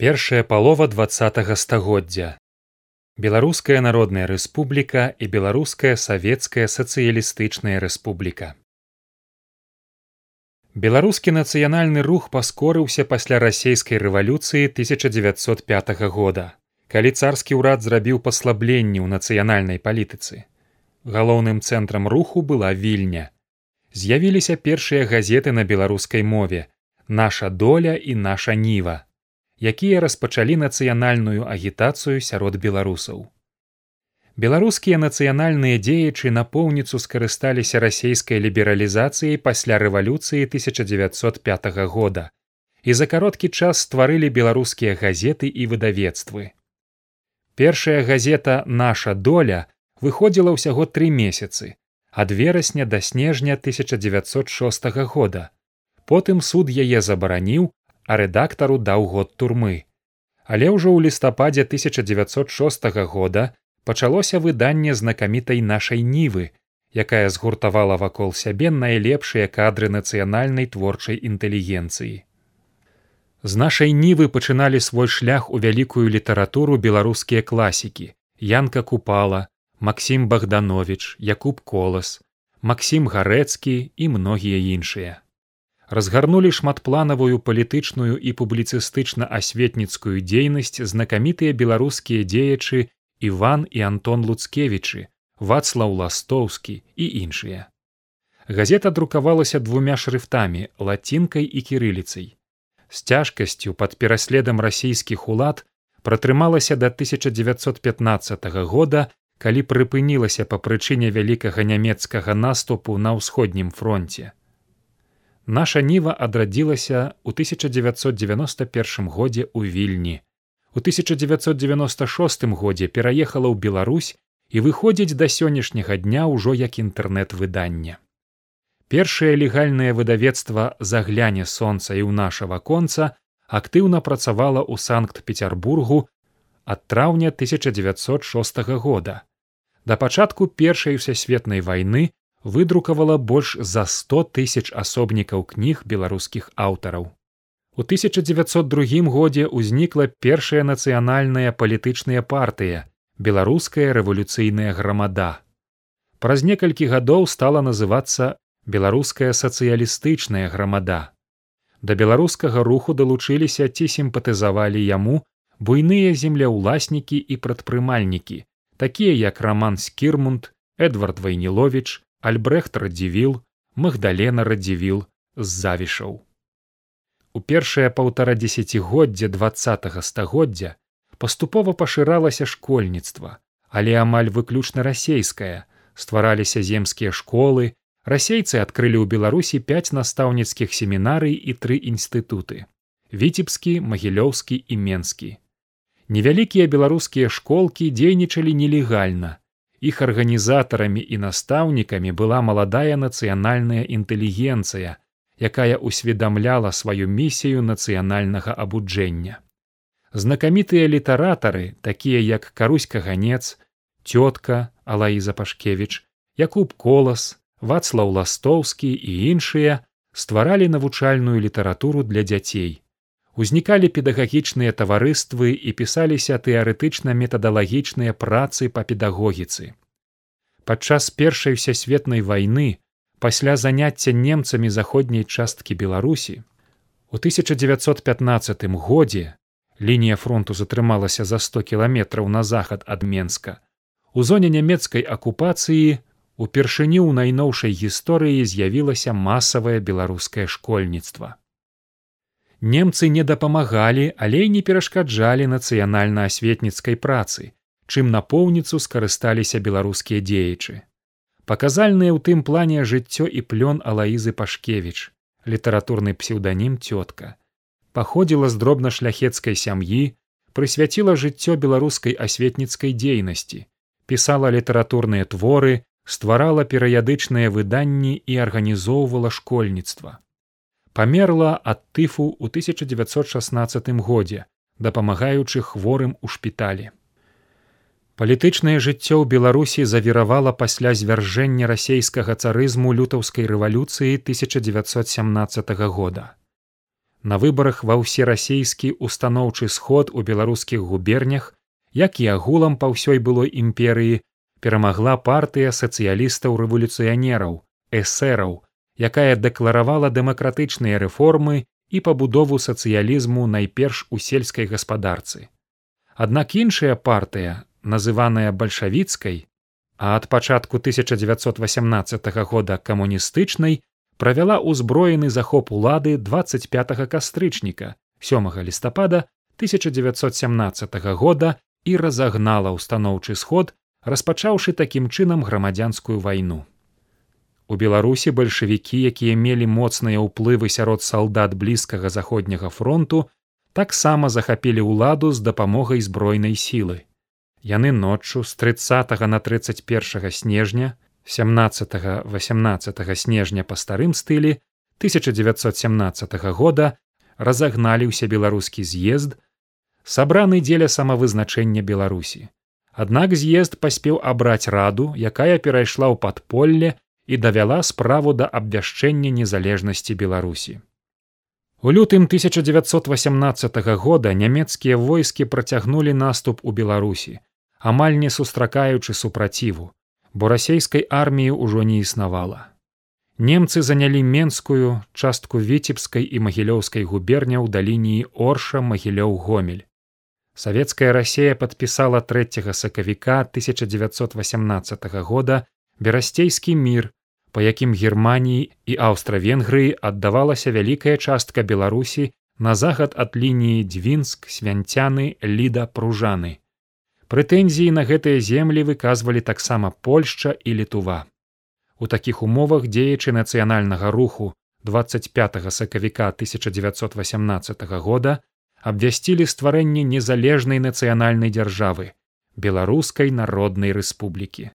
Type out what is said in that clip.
першая палова два стагоддзя. Беларуская народная рэспубліка і беларуская савецкая сацыялістычная рэспубліка. Беларускі нацыянальны рух паскорыўся пасля расійскай рэвалюцыі 1905 года калі царскі ўрад зрабіў паслабленні ў нацыянальнай палітыцы. Галоўным цэнтрам руху была вільня. З'явіліся першыя газеты на беларускай мове наша доля і наша ніва якія распачалі нацыянальную агітацыю сярод беларусаў. Беларускія нацыянальныя дзеячы напоўніцу скарысталіся расійскай лібералізацыяй пасля рэвалюцыі 1905 года і за кароткі час стварылі беларускія газеты і выдавецтвы. Першая газета наша доля выходзіла ўсяго тры месяцы ад верасня да снежня 1906 года. Потым суд яе забараніў а рэдактару даў год турмы. Але ўжо ў лістападзе 1906 года пачалося выданне знакамітай нашай нівы, якая згуртавала вакол сябе найлепшыя кадры нацыянальнай творчай інтэлігенцыі. З нашай нівы пачыналі свой шлях у вялікую літаратуру беларускія класікі янка купала максім богданович якуб колас максім гарэцкі і многія іншыя разгарнулі шматпланавую палітычную і публіцыстычна асветніцкую дзейнасць знакамітыя беларускія дзеячы иван і антон луцкевічы вацлаў ластоўскі і іншыя. Газета друкавалася двумя шрыфтамі лацінкай і кірыліцай. З цяжкасцю пад пераследам расійскіх улад пратрымалася да 1915 года калі прыпынілася па прычыне вялікага нямецкага наступу на ўсходнім фронте наша ніва адрадзілася ў 1991 годзе ў вільні. У 1996 годзе пераехала ў беларусь і выходзіць да сённяшняга дня ўжо як інтэрнэт-выдання. Першае легальнае выдавецтва загляне сонца і ў нашага конца актыўна працавала ў санкт-петербургу ад траўня 1906 года. Да пачатку першай усесветнай вайны выдрукавала больш за 100 тысяч асобнікаў кніг беларускіх аўтараў. У 1902 годзе ўзнікла першая нацыянальная палітычная партыя беларуская рэвалюцыйная грамада. Праз некалькі гадоў стала называцца беларуская сацыялістычная грамада. Да беларускага руху далучыліся ці сімпатызавалі яму буйныя земляўласнікі і прадпрымальнікі, такія як роман скірмунд, эдвард вайнілович, альбрехт радзівіл магдалена радзівіл з завішаў. У першае паўтара дзесяцігоддзя двадцатого стагоддзя паступова пашыралася школьніцтва але амаль выключна расейская. Ствараліся земскія школы расейцы адкрылі ў беларусі пяць настаўніцкіх семінарый і тры інстытуты віцебскі магілёўскі і менскі. Невялікія беларускія школкі дзейнічалі нелегальна іх арганізатарамі і настаўнікамі была маладая нацыянальная інтэлігенцыя якая усведамляла сваю місію нацыянальнага абуджэння. Знакамітыя літаратары такія як каруська ганец цётка алаіза пашкевич якуб колас вацлаў ластоўскі і іншыя стваралі навучальную літаратуру для дзяцей узнікалі педагагічныя таварыствы і пісаліся тэарэтычна метадалагічныя працы па педагогіцы. Падчас першай всесветнай вайны пасля заняцця немцамі заходняй часткі беларусі у 1915 годзе лінія фронту затрымалася за 100 кіламетраў на захад ад менска у зоне нямецкай акупацыі упершыню ў найноўшай гісторыі з'явілася масавае беларускае школьніцтва немцы не дапамагалі але не перашкаджалі нацыянальна-асветніцкай працы чым напоўніцу скарысталіся беларускія дзеячы. Паказальныя ў тым плане жыццё і плён алаізы пашкевич літаратурны псеўданім цётка паходзіла з дробна шляхецкай сям'і прысвяціла жыццё беларускай асветніцкай дзейнасці пісала літаратурныя творы стварала перыядычныя выданні і арганізоўвала школьніцтва памерла ад тыфу ў 1916 годзе дапамагаючы хворым у шпіталі. Палітычнае жыццё ў беларусі завіравала пасля звяржэння расейскага царызму лютаўскай рэвалюцыі 1917 года. На выбарах ва ўсерасійскі устаноўчы сход у беларускіх губернях, як і агулам па ўсёй былой імперыі, перамагла партыя сацыялістаў рэвалюцыянераў, эсэраў, якая дэкларавала дэмакратычныя рэформы і пабудову сацыялізму найперш у сельскай гаспадарцы. Аднак іншая партыя, называная бальшавіцкай, а ад пачатку 1918 года камуністычнай правяла ўзброены захоп улады 25 кастрычніка 7 лістапада 1917 года і разагнала ўстаноўчы сход, распачаўшы такім чынам грамадзянскую вайну. У беларусі бальшавікі, якія мелі моцныя ўплывы сярод салдат блізкага заходняга фронту, таксама захапілі ўладу з дапамогай збройнай сілы. Яны ноччу з 30 на 31 снежня 17-18 снежня па старым стылі 1917 года разагналі ўсе беларускі з'езд, сабраны дзеля самавызначэння Беларусі. Аднак з'езд паспеў абраць раду, якая перайшла ў падполле і давяла справу да абвяшчэння незалежнасці Беларусі. У лютым 1918 года нямецкія войскі працягнулі наступ у Беларусі, амаль не сустракаючы супраціву, бо расейскай арміі ўжо не існавала. Немцы занялі менскую частку віцебскай і магілёўскай губерняў да лініі орша магілёў гомель. Савецкая рассея падпісала 3 сакавіка 1918 года берасцейскі мір, па якім германіі і аўстра-венгрыі аддавалася вялікая частка беларусі на захад ад лініі дзвінск свянцяны ліда пружаны. Прэтэнзіі на гэтыя землі выказвалі таксама польшча і літува. У такіх умовах дзеячы нацыянальнага руху 25 сакавіка 1918 года абвясцілі стварэнне незалежнай нацыянальнай дзяржавы беларускай народнай рэспублікі